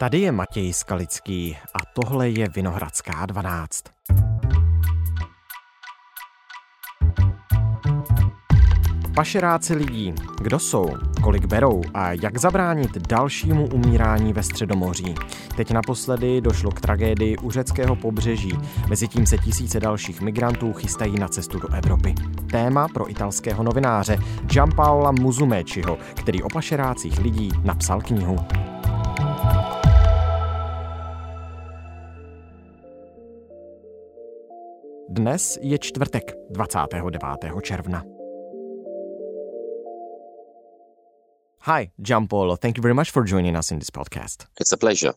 Tady je Matěj Skalický a tohle je Vinohradská 12. Pašeráci lidí. Kdo jsou? Kolik berou? A jak zabránit dalšímu umírání ve Středomoří? Teď naposledy došlo k tragédii u řeckého pobřeží. Mezitím se tisíce dalších migrantů chystají na cestu do Evropy. Téma pro italského novináře Gianpaola Muzumečiho, který o pašerácích lidí napsal knihu. Dnes je čtvrtek 29. června. Hi, Giampolo. Thank you very much for joining us in this podcast. It's a pleasure.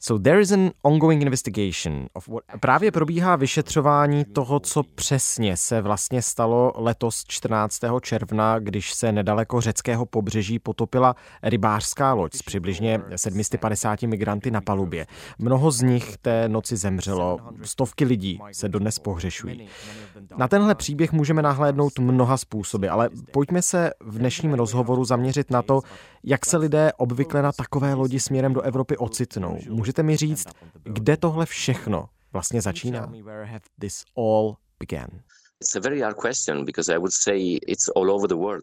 So there is an ongoing investigation of what... Právě probíhá vyšetřování toho, co přesně se vlastně stalo letos 14. června, když se nedaleko řeckého pobřeží potopila rybářská loď s přibližně 750 migranty na palubě. Mnoho z nich té noci zemřelo, stovky lidí se dodnes pohřešují. Na tenhle příběh můžeme nahlédnout mnoha způsoby, ale pojďme se v dnešním rozhovoru zaměřit na to, jak se lidé obvykle na takové lodi směrem do Evropy ocitnou. Můžete mi říct, kde tohle všechno vlastně začíná?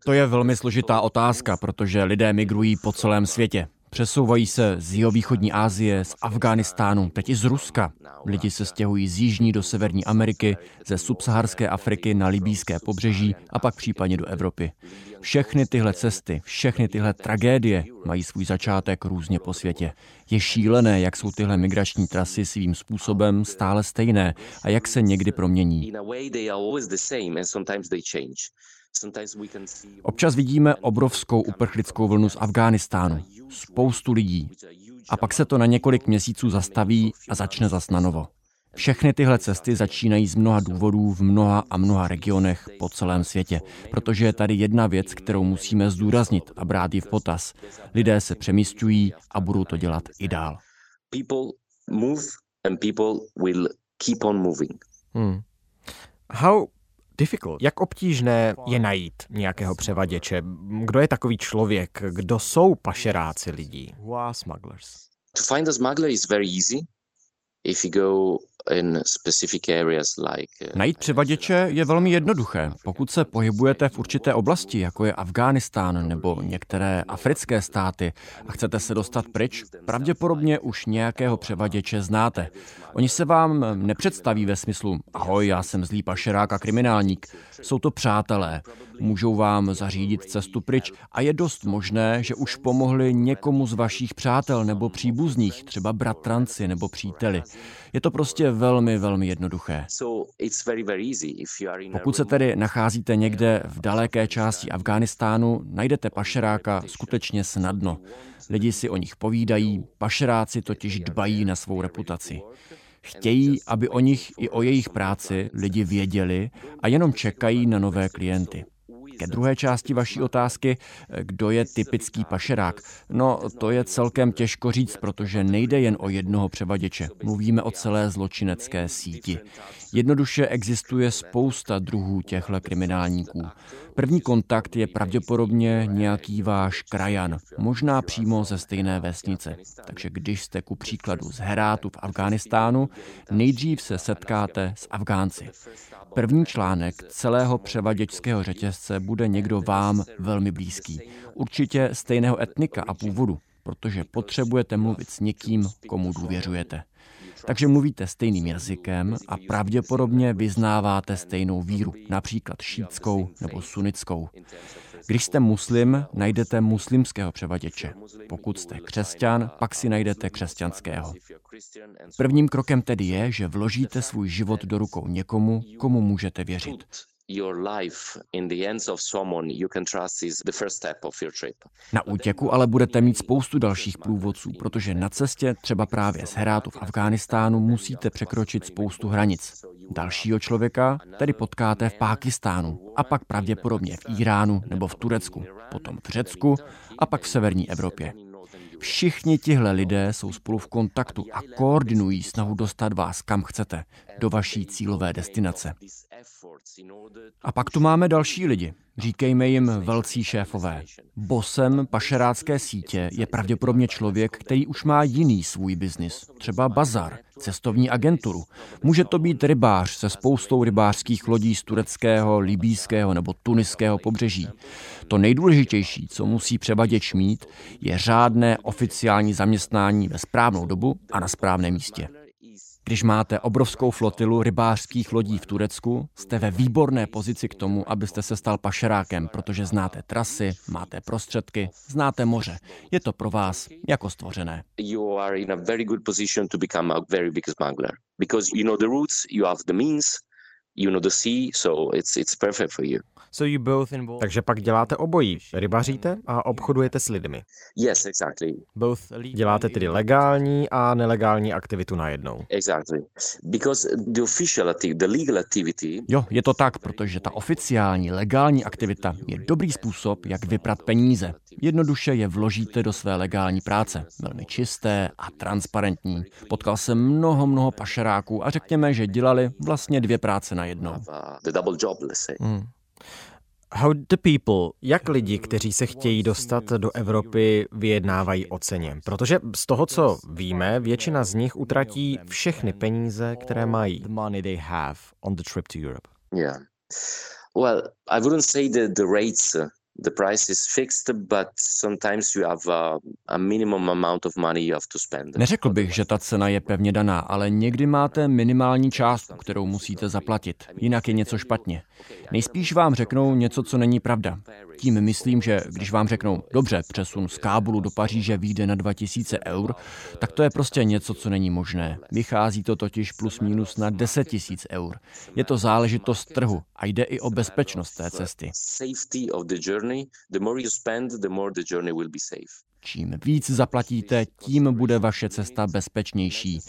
To je velmi složitá otázka, protože lidé migrují po celém světě. Přesouvají se z jihovýchodní Asie, z Afghánistánu, teď i z Ruska. Lidi se stěhují z Jižní do Severní Ameriky, ze subsaharské Afriky na libýské pobřeží a pak případně do Evropy. Všechny tyhle cesty, všechny tyhle tragédie mají svůj začátek různě po světě. Je šílené, jak jsou tyhle migrační trasy svým způsobem stále stejné a jak se někdy promění. Občas vidíme obrovskou uprchlickou vlnu z Afghánistánu. Spoustu lidí. A pak se to na několik měsíců zastaví a začne zas na novo. Všechny tyhle cesty začínají z mnoha důvodů v mnoha a mnoha regionech po celém světě, protože je tady jedna věc, kterou musíme zdůraznit a brát ji v potaz. Lidé se přemístují a budou to dělat i dál. Hmm. How. Jak obtížné je najít nějakého převaděče? Kdo je takový člověk? Kdo jsou pašeráci lidí? To find a smuggler is very easy. If you go Uh, Najít převaděče je velmi jednoduché. Pokud se pohybujete v určité oblasti, jako je Afghánistán nebo některé africké státy a chcete se dostat pryč, pravděpodobně už nějakého převaděče znáte. Oni se vám nepředstaví ve smyslu ahoj, já jsem zlý pašerák a kriminálník. Jsou to přátelé. Můžou vám zařídit cestu pryč a je dost možné, že už pomohli někomu z vašich přátel nebo příbuzných, třeba bratranci nebo příteli. Je to prostě velmi, velmi jednoduché. Pokud se tedy nacházíte někde v daleké části Afghánistánu, najdete pašeráka skutečně snadno. Lidi si o nich povídají, pašeráci totiž dbají na svou reputaci. Chtějí, aby o nich i o jejich práci lidi věděli a jenom čekají na nové klienty. Ke druhé části vaší otázky, kdo je typický pašerák? No, to je celkem těžko říct, protože nejde jen o jednoho převaděče. Mluvíme o celé zločinecké síti. Jednoduše existuje spousta druhů těchto kriminálníků. První kontakt je pravděpodobně nějaký váš krajan, možná přímo ze stejné vesnice. Takže když jste ku příkladu z Herátu v Afghánistánu, nejdřív se setkáte s Afgánci. První článek celého převaděčského řetězce bude někdo vám velmi blízký. Určitě stejného etnika a původu, protože potřebujete mluvit s někým, komu důvěřujete. Takže mluvíte stejným jazykem a pravděpodobně vyznáváte stejnou víru, například šítskou nebo sunickou. Když jste muslim, najdete muslimského převaděče. Pokud jste křesťan, pak si najdete křesťanského. Prvním krokem tedy je, že vložíte svůj život do rukou někomu, komu můžete věřit Na útěku ale budete mít spoustu dalších průvodců, protože na cestě třeba právě z Herátu v Afghánistánu musíte překročit spoustu hranic. Dalšího člověka tedy potkáte v Pákistánu a pak pravděpodobně v Iránu nebo v Turecku, potom v Řecku a pak v severní Evropě. Všichni tihle lidé jsou spolu v kontaktu a koordinují snahu dostat vás kam chcete, do vaší cílové destinace. A pak tu máme další lidi. Říkejme jim velcí šéfové. Bosem pašerácké sítě je pravděpodobně člověk, který už má jiný svůj biznis. Třeba bazar, cestovní agenturu. Může to být rybář se spoustou rybářských lodí z tureckého, libýského nebo tuniského pobřeží. To nejdůležitější, co musí převaděč mít, je řádné oficiální zaměstnání ve správnou dobu a na správném místě. Když máte obrovskou flotilu rybářských lodí v Turecku, jste ve výborné pozici k tomu, abyste se stal pašerákem, protože znáte trasy, máte prostředky, znáte moře. Je to pro vás jako stvořené. You you know the sea, so it's it's perfect for you. So you both involve... Takže pak děláte obojí. Rybaříte a obchodujete s lidmi. Yes, exactly. Both děláte tedy legální a nelegální aktivitu najednou. Exactly. Because the official activity, the legal activity... Jo, je to tak, protože ta oficiální legální aktivita je dobrý způsob, jak vyprat peníze. Jednoduše je vložíte do své legální práce. Velmi čisté a transparentní. Potkal jsem mnoho, mnoho pašeráků a řekněme, že dělali vlastně dvě práce na jednou. The double job, let's say. Mm. How the people, jak lidi, kteří se chtějí dostat do Evropy, vyjednávají o ceně? Protože z toho, co víme, většina z nich utratí všechny peníze, které mají. The money they have on the trip to Europe. Yeah. Well, I wouldn't say that the rates uh, the price is fixed, but sometimes you have a, a minimum amount of money you have to spend. Neřekl bych, že ta cena je pevně daná, ale někdy máte minimální částku, kterou musíte zaplatit. Jinak je něco špatně. Nejspíš vám řeknou něco, co není pravda. Tím myslím, že když vám řeknou, dobře, přesun z Kábulu do Paříže vyjde na 2000 eur, tak to je prostě něco, co není možné. Vychází to totiž plus minus na 10 tisíc eur. Je to záležitost trhu a jde i o bezpečnost té cesty. Čím víc zaplatíte, tím bude vaše cesta bezpečnější.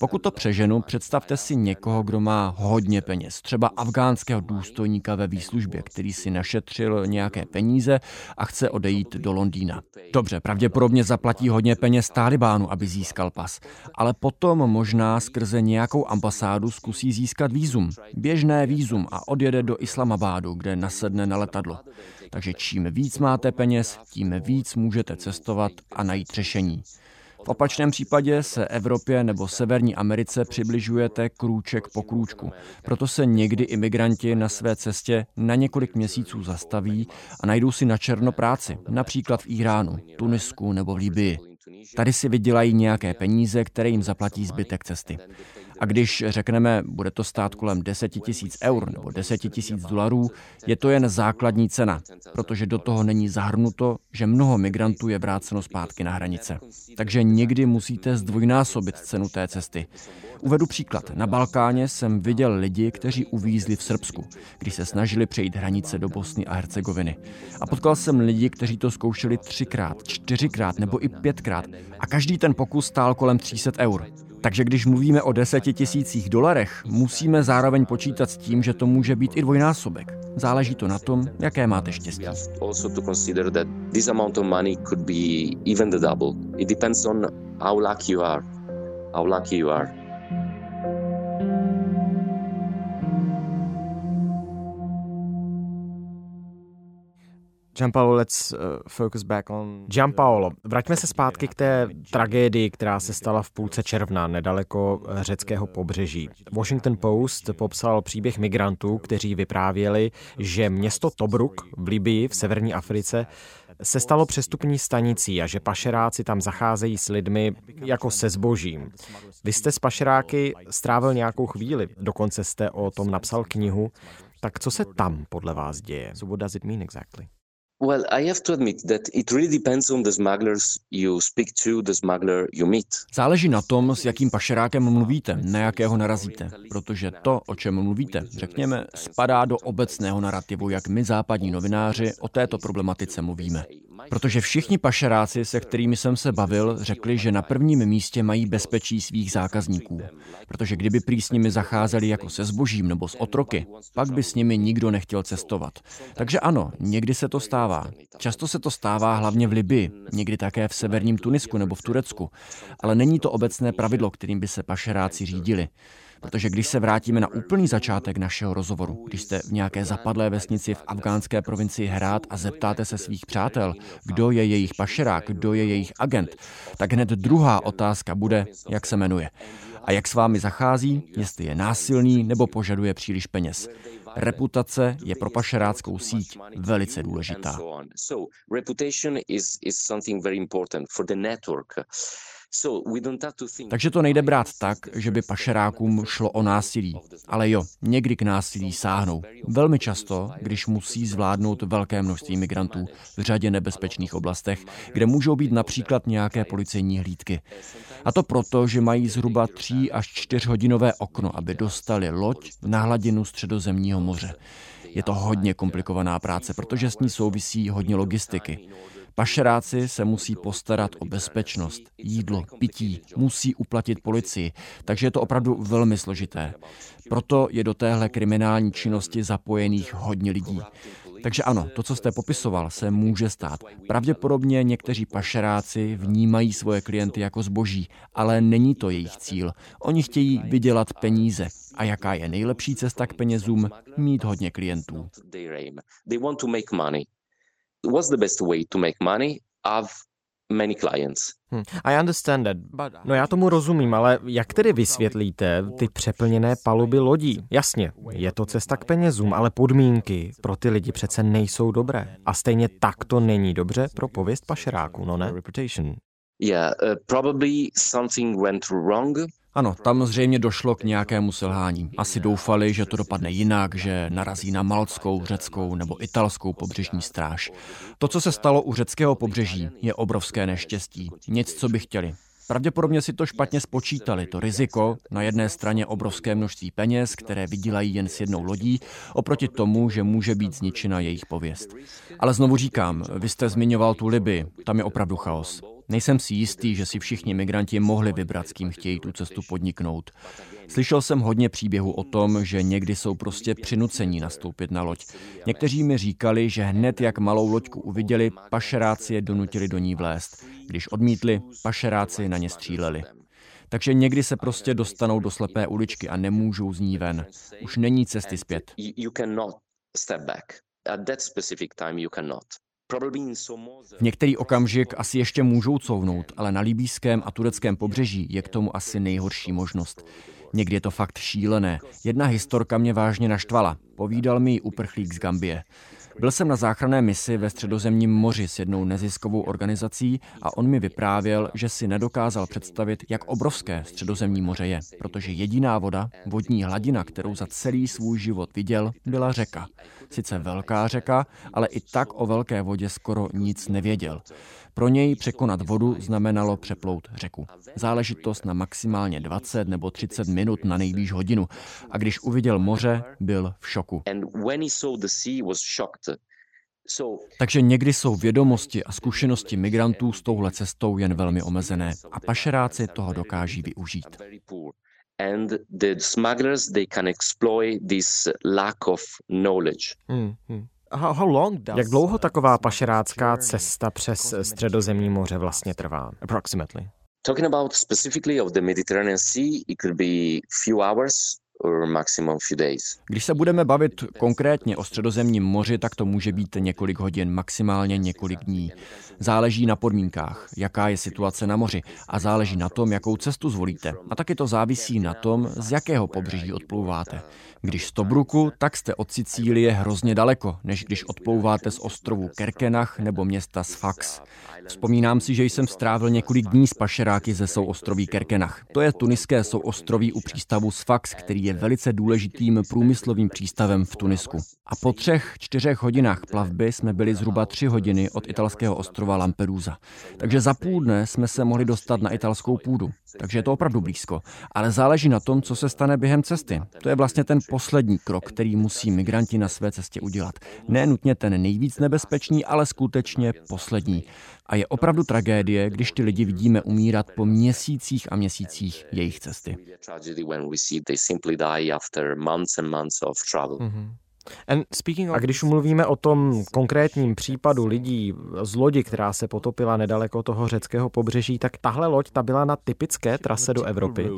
Pokud to přeženu, představte si někoho, kdo má hodně peněz, třeba afgánského důstojníka ve výslužbě, který si našetřil nějaké peníze a chce odejít do Londýna. Dobře, pravděpodobně zaplatí hodně peněz Talibánu, aby získal pas, ale potom možná skrze nějakou ambasádu zkusí získat výzum, běžné výzum a odjede do Islamabádu, kde nasedne na letadlo. Takže čím víc máte peněz, tím víc můžete cestovat a najít řešení. V opačném případě se Evropě nebo Severní Americe přibližujete krůček po krůčku. Proto se někdy imigranti na své cestě na několik měsíců zastaví a najdou si na černo práci, například v Iránu, Tunisku nebo v Libii. Tady si vydělají nějaké peníze, které jim zaplatí zbytek cesty. A když řekneme, bude to stát kolem 10 tisíc eur nebo 10 tisíc dolarů, je to jen základní cena, protože do toho není zahrnuto, že mnoho migrantů je vráceno zpátky na hranice. Takže někdy musíte zdvojnásobit cenu té cesty. Uvedu příklad. Na Balkáně jsem viděl lidi, kteří uvízli v Srbsku, když se snažili přejít hranice do Bosny a Hercegoviny. A potkal jsem lidi, kteří to zkoušeli třikrát, čtyřikrát nebo i pětkrát. A každý ten pokus stál kolem 300 eur. Takže když mluvíme o deseti tisících dolarech, musíme zároveň počítat s tím, že to může být i dvojnásobek. Záleží to na tom, jaké máte štěstí. Gianpaolo, let's uh, focus back on... Gianpaolo, vraťme se zpátky k té tragédii, která se stala v půlce června nedaleko uh, řeckého pobřeží. Washington Post popsal příběh migrantů, kteří vyprávěli, že město Tobruk v Libii v severní Africe se stalo přestupní stanicí a že pašeráci tam zacházejí s lidmi jako se zbožím. Vy jste s pašeráky strávil nějakou chvíli, dokonce jste o tom napsal knihu. Tak co se tam podle vás děje? So what does it mean exactly? Well, I have to admit that it really depends on the smugglers you speak to, the smuggler you meet. Záleží na tom, s jakým pašerákem mluvíte, na jakého narazíte, protože to, o čem mluvíte, řekněme, spadá do obecného narrativu, jak my západní novináři o této problematice mluvíme. Protože všichni pašeráci, se kterými jsem se bavil, řekli, že na prvním místě mají bezpečí svých zákazníků. Protože kdyby prý s nimi zacházeli jako se zbožím nebo s otroky, pak by s nimi nikdo nechtěl cestovat. Takže ano, někdy se to stává stává. Často se to stává hlavně v Libii, někdy také v severním Tunisku nebo v Turecku. Ale není to obecné pravidlo, kterým by se pašeráci řídili. Protože když se vrátíme na úplný začátek našeho rozhovoru, když jste v nějaké zapadlé vesnici v afgánské provincii Hrát a zeptáte se svých přátel, kdo je jejich pašerák, kdo je jejich agent, tak hned druhá otázka bude, jak se jmenuje. A jak s vámi zachází, jestli je násilný nebo požaduje příliš peněz. Reputace je pro pašeráckou síť velice důležitá. Takže to nejde brát tak, že by pašerákům šlo o násilí. Ale jo, někdy k násilí sáhnou. Velmi často, když musí zvládnout velké množství migrantů v řadě nebezpečných oblastech, kde můžou být například nějaké policejní hlídky. A to proto, že mají zhruba 3 až 4 hodinové okno, aby dostali loď na hladinu středozemního moře. Je to hodně komplikovaná práce, protože s ní souvisí hodně logistiky. Pašeráci se musí postarat o bezpečnost, jídlo, pití, musí uplatit policii, takže je to opravdu velmi složité. Proto je do téhle kriminální činnosti zapojených hodně lidí. Takže ano, to, co jste popisoval, se může stát. Pravděpodobně někteří pašeráci vnímají svoje klienty jako zboží, ale není to jejich cíl. Oni chtějí vydělat peníze. A jaká je nejlepší cesta k penězům? Mít hodně klientů what's the best way to make money? Have many clients. Hmm. I understand that. No já tomu rozumím, ale jak tedy vysvětlíte ty přeplněné paluby lodí? Jasně, je to cesta k penězům, ale podmínky pro ty lidi přece nejsou dobré. A stejně tak to není dobře pro pověst pašeráků, no ne? Yeah, uh, probably something went wrong. Ano, tam zřejmě došlo k nějakému selhání. Asi doufali, že to dopadne jinak, že narazí na malckou, řeckou nebo italskou pobřežní stráž. To, co se stalo u řeckého pobřeží, je obrovské neštěstí. Nic, co by chtěli. Pravděpodobně si to špatně spočítali, to riziko, na jedné straně obrovské množství peněz, které vydělají jen s jednou lodí, oproti tomu, že může být zničena jejich pověst. Ale znovu říkám, vy jste zmiňoval tu Liby, tam je opravdu chaos. Nejsem si jistý, že si všichni migranti mohli vybrat, s kým chtějí tu cestu podniknout. Slyšel jsem hodně příběhů o tom, že někdy jsou prostě přinucení nastoupit na loď. Někteří mi říkali, že hned jak malou loďku uviděli, pašeráci je donutili do ní vlézt. Když odmítli, pašeráci na ně stříleli. Takže někdy se prostě dostanou do slepé uličky a nemůžou z ní ven. Už není cesty zpět. V některý okamžik asi ještě můžou couvnout, ale na libýském a tureckém pobřeží je k tomu asi nejhorší možnost. Někdy je to fakt šílené. Jedna historka mě vážně naštvala. Povídal mi uprchlík z Gambie. Byl jsem na záchranné misi ve středozemním moři s jednou neziskovou organizací a on mi vyprávěl, že si nedokázal představit, jak obrovské středozemní moře je, protože jediná voda, vodní hladina, kterou za celý svůj život viděl, byla řeka. Sice velká řeka, ale i tak o velké vodě skoro nic nevěděl. Pro něj překonat vodu znamenalo přeplout řeku. Záležitost na maximálně 20 nebo 30 minut na nejvýš hodinu. A když uviděl moře, byl v šoku. Takže někdy jsou vědomosti a zkušenosti migrantů s touhle cestou jen velmi omezené a pašeráci toho dokáží využít. And the smugglers they can exploit this lack of knowledge. Hmm, hmm. Jak dlouho taková pašerácká cesta přes středozemní moře vlastně trvá? Approximately. Talking about specifically of the Mediterranean Sea, it could be few hours když se budeme bavit konkrétně o středozemním moři, tak to může být několik hodin, maximálně několik dní. Záleží na podmínkách, jaká je situace na moři a záleží na tom, jakou cestu zvolíte. A taky to závisí na tom, z jakého pobřeží odplouváte. Když z Tobruku, tak jste od Sicílie hrozně daleko, než když odplouváte z ostrovu Kerkenach nebo města Sfax. Vzpomínám si, že jsem strávil několik dní s pašeráky ze souostroví Kerkenach. To je tuniské souostroví u přístavu Sfax, který je velice důležitým průmyslovým přístavem v Tunisku. A po třech, čtyřech hodinách plavby jsme byli zhruba tři hodiny od italského ostrova Lampedusa. Takže za půl dne jsme se mohli dostat na italskou půdu. Takže je to opravdu blízko. Ale záleží na tom, co se stane během cesty. To je vlastně ten poslední krok, který musí migranti na své cestě udělat. Ne nutně ten nejvíc nebezpečný, ale skutečně poslední. A je opravdu tragédie, když ty lidi vidíme umírat po měsících a měsících jejich cesty. Mm-hmm. A když mluvíme o tom konkrétním případu lidí z lodi, která se potopila nedaleko toho řeckého pobřeží, tak tahle loď ta byla na typické trase do Evropy.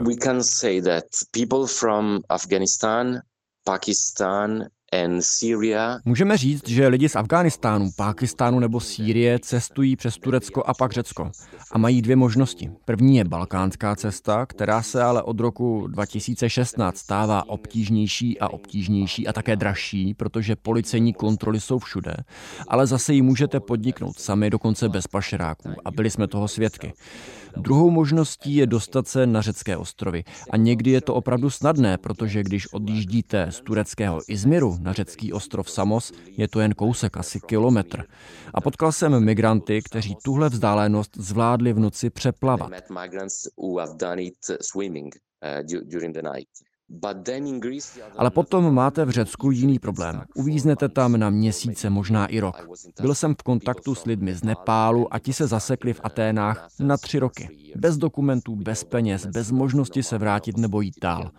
We can say that people from Afghanistan, Pakistan Můžeme říct, že lidi z Afghánistánu, Pákistánu nebo Sýrie cestují přes Turecko a pak Řecko a mají dvě možnosti. První je balkánská cesta, která se ale od roku 2016 stává obtížnější a obtížnější a také dražší, protože policejní kontroly jsou všude, ale zase ji můžete podniknout sami, dokonce bez pašeráků a byli jsme toho svědky. Druhou možností je dostat se na řecké ostrovy. A někdy je to opravdu snadné, protože když odjíždíte z tureckého Izmiru na řecký ostrov Samos, je to jen kousek, asi kilometr. A potkal jsem migranty, kteří tuhle vzdálenost zvládli v noci přeplavat. Ale potom máte v Řecku jiný problém. Uvíznete tam na měsíce, možná i rok. Byl jsem v kontaktu s lidmi z Nepálu a ti se zasekli v Aténách na tři roky. Bez dokumentů, bez peněz, bez možnosti se vrátit nebo jít dál.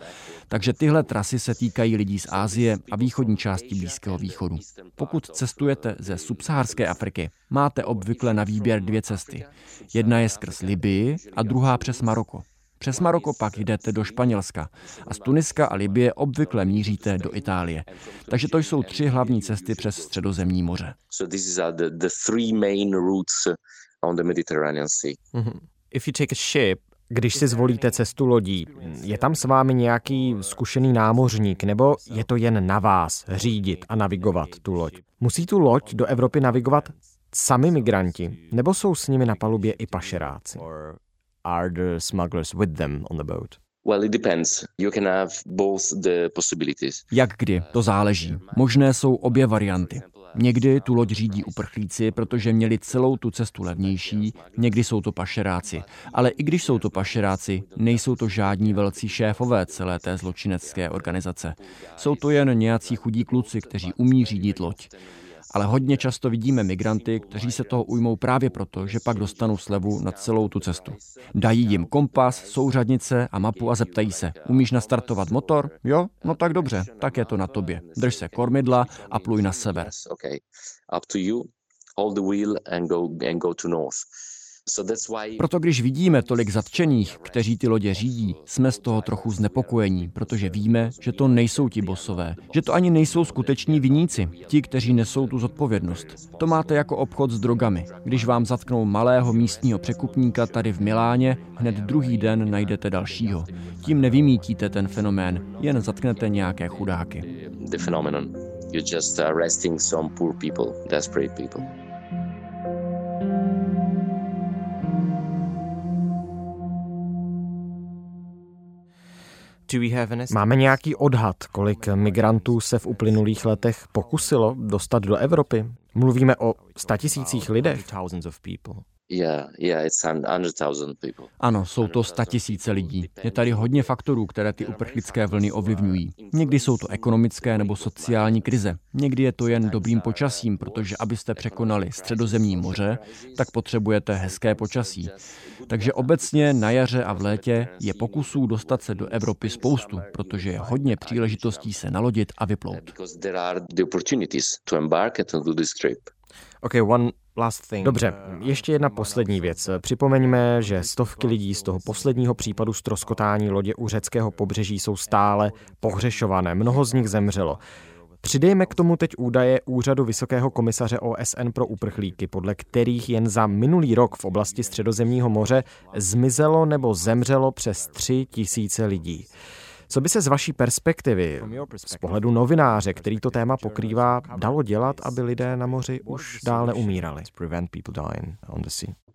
Takže tyhle trasy se týkají lidí z Ázie a východní části Blízkého východu. Pokud cestujete ze subsaharské Afriky, máte obvykle na výběr dvě cesty. Jedna je skrz Libii a druhá přes Maroko. Přes Maroko pak jdete do Španělska a z Tuniska a Libie obvykle míříte do Itálie. Takže to jsou tři hlavní cesty přes Středozemní moře. If you take a ship, když si zvolíte cestu lodí, je tam s vámi nějaký zkušený námořník, nebo je to jen na vás řídit a navigovat tu loď? Musí tu loď do Evropy navigovat sami migranti, nebo jsou s nimi na palubě i pašeráci? Are the smugglers with them on the boat? Well, it depends. You can have both the possibilities. Jak kdy, to záleží. Možné jsou obě varianty. Někdy tu loď řídí uprchlíci, protože měli celou tu cestu levnější, někdy jsou to pašeráci. Ale i když jsou to pašeráci, nejsou to žádní velcí šéfové celé té zločinecké organizace. Jsou to jen nějací chudí kluci, kteří umí řídit loď ale hodně často vidíme migranty, kteří se toho ujmou právě proto, že pak dostanou slevu na celou tu cestu. Dají jim kompas, souřadnice a mapu a zeptají se, umíš nastartovat motor? Jo? No tak dobře, tak je to na tobě. Drž se kormidla a pluj na sever. Proto když vidíme tolik zatčených, kteří ty lodě řídí, jsme z toho trochu znepokojení, protože víme, že to nejsou ti bosové, že to ani nejsou skuteční viníci, ti, kteří nesou tu zodpovědnost. To máte jako obchod s drogami. Když vám zatknou malého místního překupníka tady v Miláně, hned druhý den najdete dalšího. Tím nevymítíte ten fenomén, jen zatknete nějaké chudáky. The phenomenon. You're just arresting some poor people, desperate people. Máme nějaký odhad, kolik migrantů se v uplynulých letech pokusilo dostat do Evropy? Mluvíme o statisících lidech. Ano, jsou to tisíce lidí. Je tady hodně faktorů, které ty uprchlické vlny ovlivňují. Někdy jsou to ekonomické nebo sociální krize. Někdy je to jen dobrým počasím, protože abyste překonali středozemní moře, tak potřebujete hezké počasí. Takže obecně na jaře a v létě je pokusů dostat se do Evropy spoustu, protože je hodně příležitostí se nalodit a vyplout. Okay, one Dobře, ještě jedna poslední věc. Připomeňme, že stovky lidí z toho posledního případu stroskotání lodě u řeckého pobřeží jsou stále pohřešované. Mnoho z nich zemřelo. Přidejme k tomu teď údaje Úřadu Vysokého komisaře OSN pro uprchlíky, podle kterých jen za minulý rok v oblasti Středozemního moře zmizelo nebo zemřelo přes tři tisíce lidí. Co by se z vaší perspektivy, z pohledu novináře, který to téma pokrývá, dalo dělat, aby lidé na moři už dál neumírali?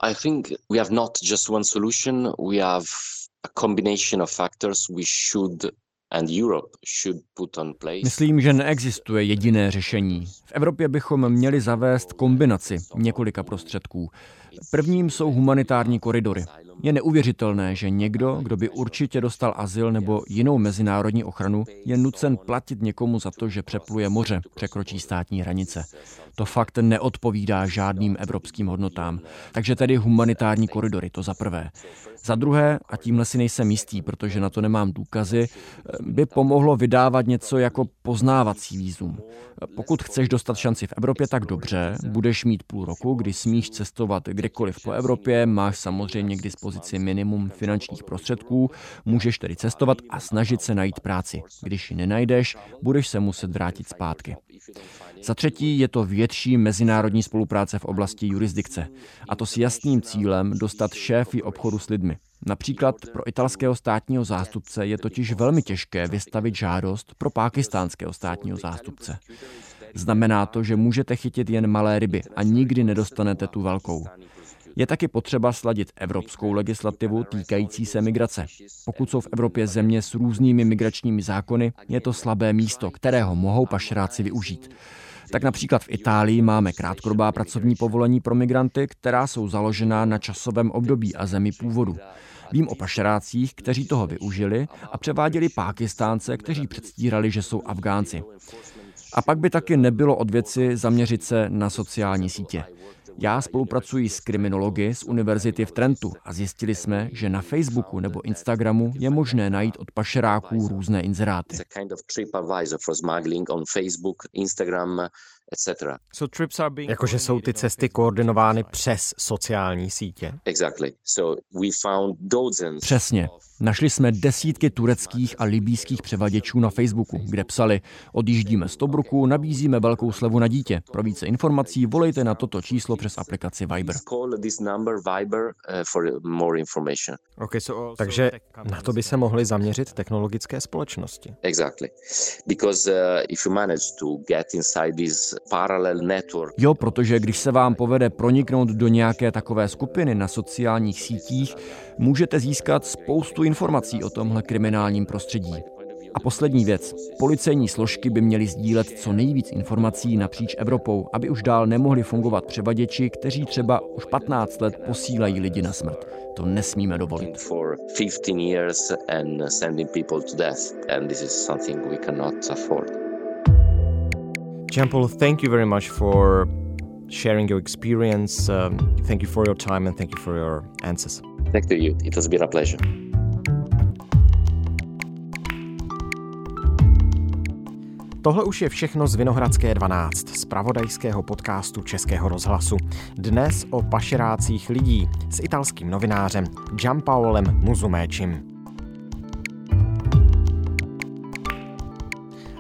I think we have not just one solution, we have a combination of factors. We should Myslím, že neexistuje jediné řešení. V Evropě bychom měli zavést kombinaci několika prostředků. Prvním jsou humanitární koridory. Je neuvěřitelné, že někdo, kdo by určitě dostal azyl nebo jinou mezinárodní ochranu, je nucen platit někomu za to, že přepluje moře, překročí státní hranice. To fakt neodpovídá žádným evropským hodnotám. Takže tedy humanitární koridory, to za prvé. Za druhé, a tímhle si nejsem jistý, protože na to nemám důkazy, by pomohlo vydávat něco jako poznávací výzum. Pokud chceš dostat šanci v Evropě, tak dobře, budeš mít půl roku, kdy smíš cestovat kdekoliv po Evropě, máš samozřejmě k dispozici minimum finančních prostředků, můžeš tedy cestovat a snažit se najít práci. Když ji nenajdeš, budeš se muset vrátit zpátky. Za třetí je to větší mezinárodní spolupráce v oblasti jurisdikce. A to s jasným cílem dostat šéfy obchodu s lidmi. Například pro italského státního zástupce je totiž velmi těžké vystavit žádost pro pákistánského státního zástupce. Znamená to, že můžete chytit jen malé ryby a nikdy nedostanete tu velkou. Je taky potřeba sladit evropskou legislativu týkající se migrace. Pokud jsou v Evropě země s různými migračními zákony, je to slabé místo, kterého mohou pašeráci využít. Tak například v Itálii máme krátkodobá pracovní povolení pro migranty, která jsou založená na časovém období a zemi původu. Vím o pašerácích, kteří toho využili a převáděli Pákistánce, kteří předstírali, že jsou Afgánci. A pak by taky nebylo od věci zaměřit se na sociální sítě. Já spolupracuji s kriminology z univerzity v Trentu a zjistili jsme, že na Facebooku nebo Instagramu je možné najít od pašeráků různé inzeráty. Jakože jsou ty cesty koordinovány přes sociální sítě? Přesně. Našli jsme desítky tureckých a libýských převaděčů na Facebooku, kde psali odjíždíme z Tobruku, nabízíme velkou slevu na dítě. Pro více informací volejte na toto číslo přes aplikaci Viber. Okay, so, Takže na to by se mohly zaměřit technologické společnosti. Exactly. Because uh, if you manage to get inside this parallel network. Jo, protože když se vám povede proniknout do nějaké takové skupiny na sociálních sítích, můžete získat spoustu informací o tomhle kriminálním prostředí. A poslední věc. Policejní složky by měly sdílet co nejvíc informací napříč Evropou, aby už dál nemohli fungovat převaděči, kteří třeba už 15 let posílají lidi na smrt. To nesmíme dovolit. Jean-Paul, thank you very much for sharing your experience. Um, thank you for your time and thank you for your answers. Thank you. It has been a pleasure. Tohle už je všechno z Vinohradské 12, z pravodajského podcastu Českého rozhlasu. Dnes o pašerácích lidí s italským novinářem Gianpaolem Muzuméčim.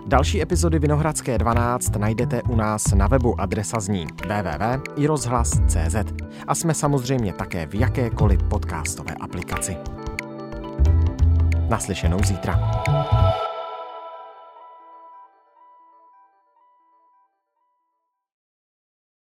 Další epizody Vinohradské 12 najdete u nás na webu adresa zní www.irozhlas.cz a jsme samozřejmě také v jakékoliv podcastové aplikaci. Naslyšenou zítra.